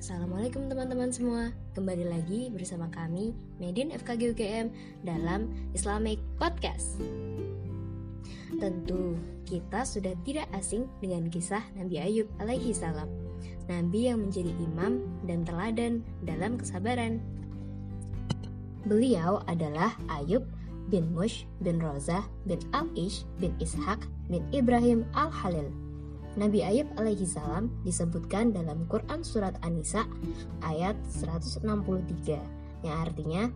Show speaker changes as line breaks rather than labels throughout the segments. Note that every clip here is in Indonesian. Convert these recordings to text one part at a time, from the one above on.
Assalamualaikum teman-teman semua. Kembali lagi bersama kami Medin FKG UGM dalam Islamic Podcast. Tentu kita sudah tidak asing dengan kisah Nabi Ayub alaihi salam. Nabi yang menjadi imam dan teladan dalam kesabaran. Beliau adalah Ayub bin Mush bin Rozah bin Al-Ish bin Ishaq bin Ibrahim Al-Halil Nabi Ayub alaihi salam disebutkan dalam Quran surat An-Nisa ayat 163 yang artinya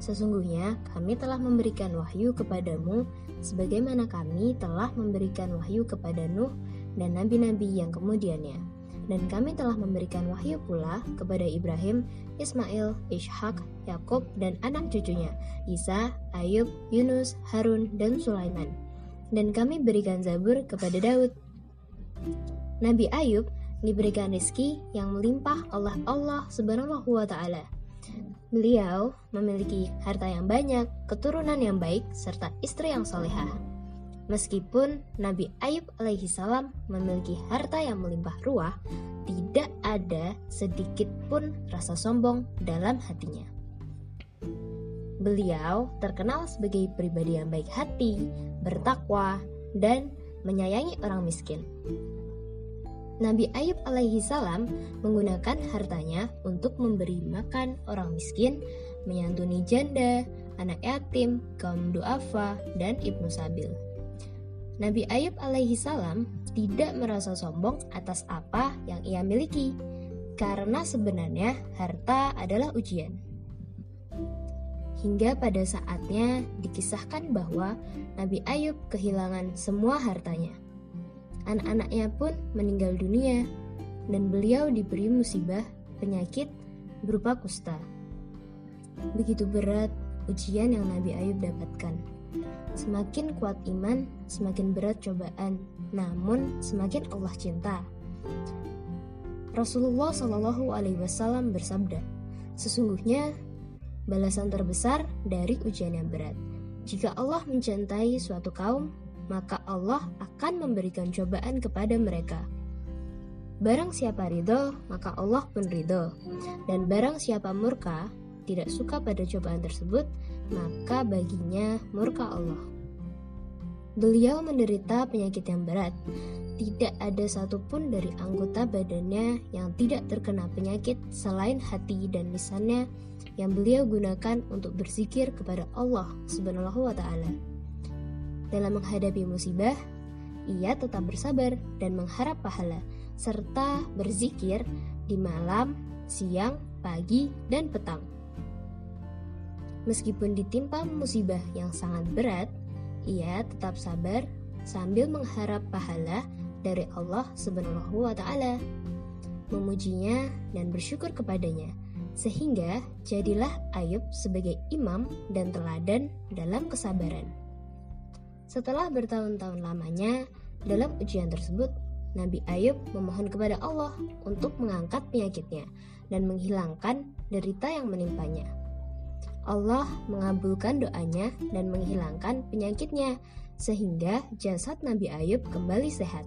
Sesungguhnya kami telah memberikan wahyu kepadamu sebagaimana kami telah memberikan wahyu kepada Nuh dan nabi-nabi yang kemudiannya. Dan kami telah memberikan wahyu pula kepada Ibrahim, Ismail, Ishak, Yakub dan anak cucunya, Isa, Ayub, Yunus, Harun, dan Sulaiman dan kami berikan Zabur kepada Daud. Nabi Ayub diberikan rezeki yang melimpah oleh Allah Subhanahu wa taala. Beliau memiliki harta yang banyak, keturunan yang baik, serta istri yang solehah. Meskipun Nabi Ayub alaihi salam memiliki harta yang melimpah ruah, tidak ada sedikit pun rasa sombong dalam hatinya. Beliau terkenal sebagai pribadi yang baik hati, bertakwa, dan menyayangi orang miskin. Nabi Ayub alaihi salam menggunakan hartanya untuk memberi makan orang miskin, menyantuni janda, anak yatim, kaum duafa, dan ibnu sabil. Nabi Ayub alaihi salam tidak merasa sombong atas apa yang ia miliki, karena sebenarnya harta adalah ujian hingga pada saatnya dikisahkan bahwa Nabi Ayub kehilangan semua hartanya. Anak-anaknya pun meninggal dunia, dan beliau diberi musibah penyakit berupa kusta. Begitu berat ujian yang Nabi Ayub dapatkan. Semakin kuat iman, semakin berat cobaan, namun semakin Allah cinta. Rasulullah Shallallahu Alaihi Wasallam bersabda, sesungguhnya balasan terbesar dari ujian yang berat. Jika Allah mencintai suatu kaum, maka Allah akan memberikan cobaan kepada mereka. Barang siapa ridho, maka Allah pun ridho. Dan barang siapa murka, tidak suka pada cobaan tersebut, maka baginya murka Allah. Beliau menderita penyakit yang berat. Tidak ada satupun dari anggota badannya yang tidak terkena penyakit selain hati dan lisannya yang beliau gunakan untuk berzikir kepada Allah Subhanahu wa taala. Dalam menghadapi musibah, ia tetap bersabar dan mengharap pahala serta berzikir di malam, siang, pagi, dan petang. Meskipun ditimpa musibah yang sangat berat, ia tetap sabar sambil mengharap pahala dari Allah Subhanahu wa taala, memujinya dan bersyukur kepadanya sehingga jadilah Ayub sebagai imam dan teladan dalam kesabaran. Setelah bertahun-tahun lamanya dalam ujian tersebut, Nabi Ayub memohon kepada Allah untuk mengangkat penyakitnya dan menghilangkan derita yang menimpanya. Allah mengabulkan doanya dan menghilangkan penyakitnya, sehingga jasad Nabi Ayub kembali sehat.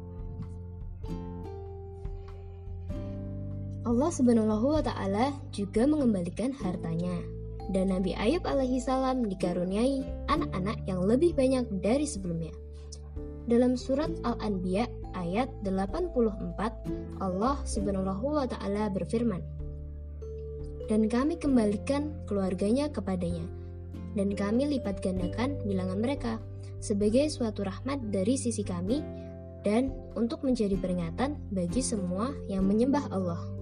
Allah Subhanahu wa taala juga mengembalikan hartanya. Dan Nabi Ayub alaihi salam dikaruniai anak-anak yang lebih banyak dari sebelumnya. Dalam surat Al-Anbiya ayat 84, Allah Subhanahu wa taala berfirman, "Dan kami kembalikan keluarganya kepadanya, dan kami lipat gandakan bilangan mereka sebagai suatu rahmat dari sisi kami dan untuk menjadi peringatan bagi semua yang menyembah Allah."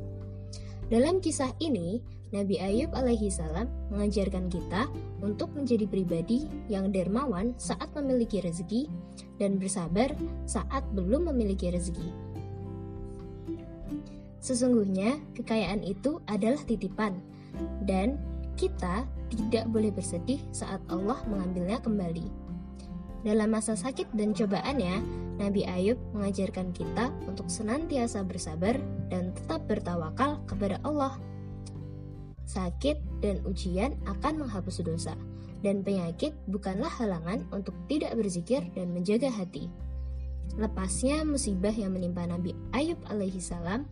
Dalam kisah ini, Nabi Ayub alaihi salam mengajarkan kita untuk menjadi pribadi yang dermawan saat memiliki rezeki dan bersabar saat belum memiliki rezeki. Sesungguhnya, kekayaan itu adalah titipan dan kita tidak boleh bersedih saat Allah mengambilnya kembali. Dalam masa sakit dan cobaannya, Nabi Ayub mengajarkan kita untuk senantiasa bersabar dan tetap bertawakal kepada Allah. Sakit dan ujian akan menghapus dosa, dan penyakit bukanlah halangan untuk tidak berzikir dan menjaga hati. Lepasnya musibah yang menimpa Nabi Ayub alaihi salam,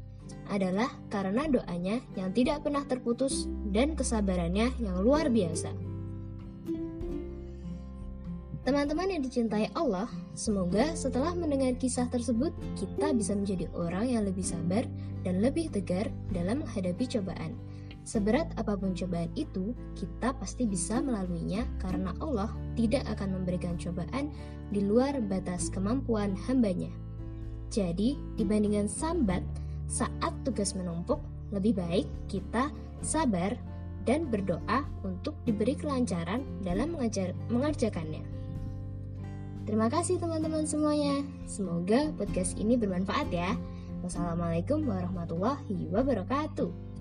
adalah karena doanya yang tidak pernah terputus dan kesabarannya yang luar biasa. Teman-teman yang dicintai Allah, semoga setelah mendengar kisah tersebut, kita bisa menjadi orang yang lebih sabar dan lebih tegar dalam menghadapi cobaan. Seberat apa pun cobaan itu, kita pasti bisa melaluinya karena Allah tidak akan memberikan cobaan di luar batas kemampuan hambanya. Jadi, dibandingkan sambat saat tugas menumpuk, lebih baik kita sabar dan berdoa untuk diberi kelancaran dalam mengajar, mengerjakannya. Terima kasih teman-teman semuanya. Semoga podcast ini bermanfaat ya. Wassalamualaikum warahmatullahi wabarakatuh.